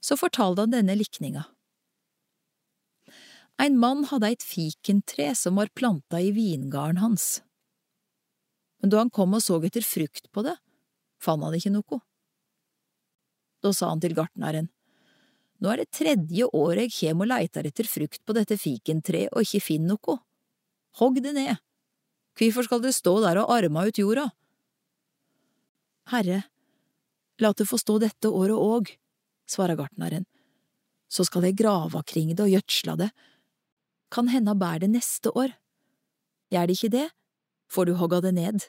så fortalte han denne likninga. Ein mann hadde eit fikentre som var planta i vingarden hans. Men da han kom og så etter frukt på det, fant han ikke noe. Da sa han til gartneren, Nå er det tredje året jeg kjem og leitar etter frukt på dette fikentreet og ikke finner noe. Hogg det ned. Hvorfor skal det stå der og arma ut jorda? Herre, la det få stå dette året òg, svarer gartneren, så skal jeg grava kring det og gjødsla det, kan henda bær det neste år. Gjør det ikke det, får du hogga det ned.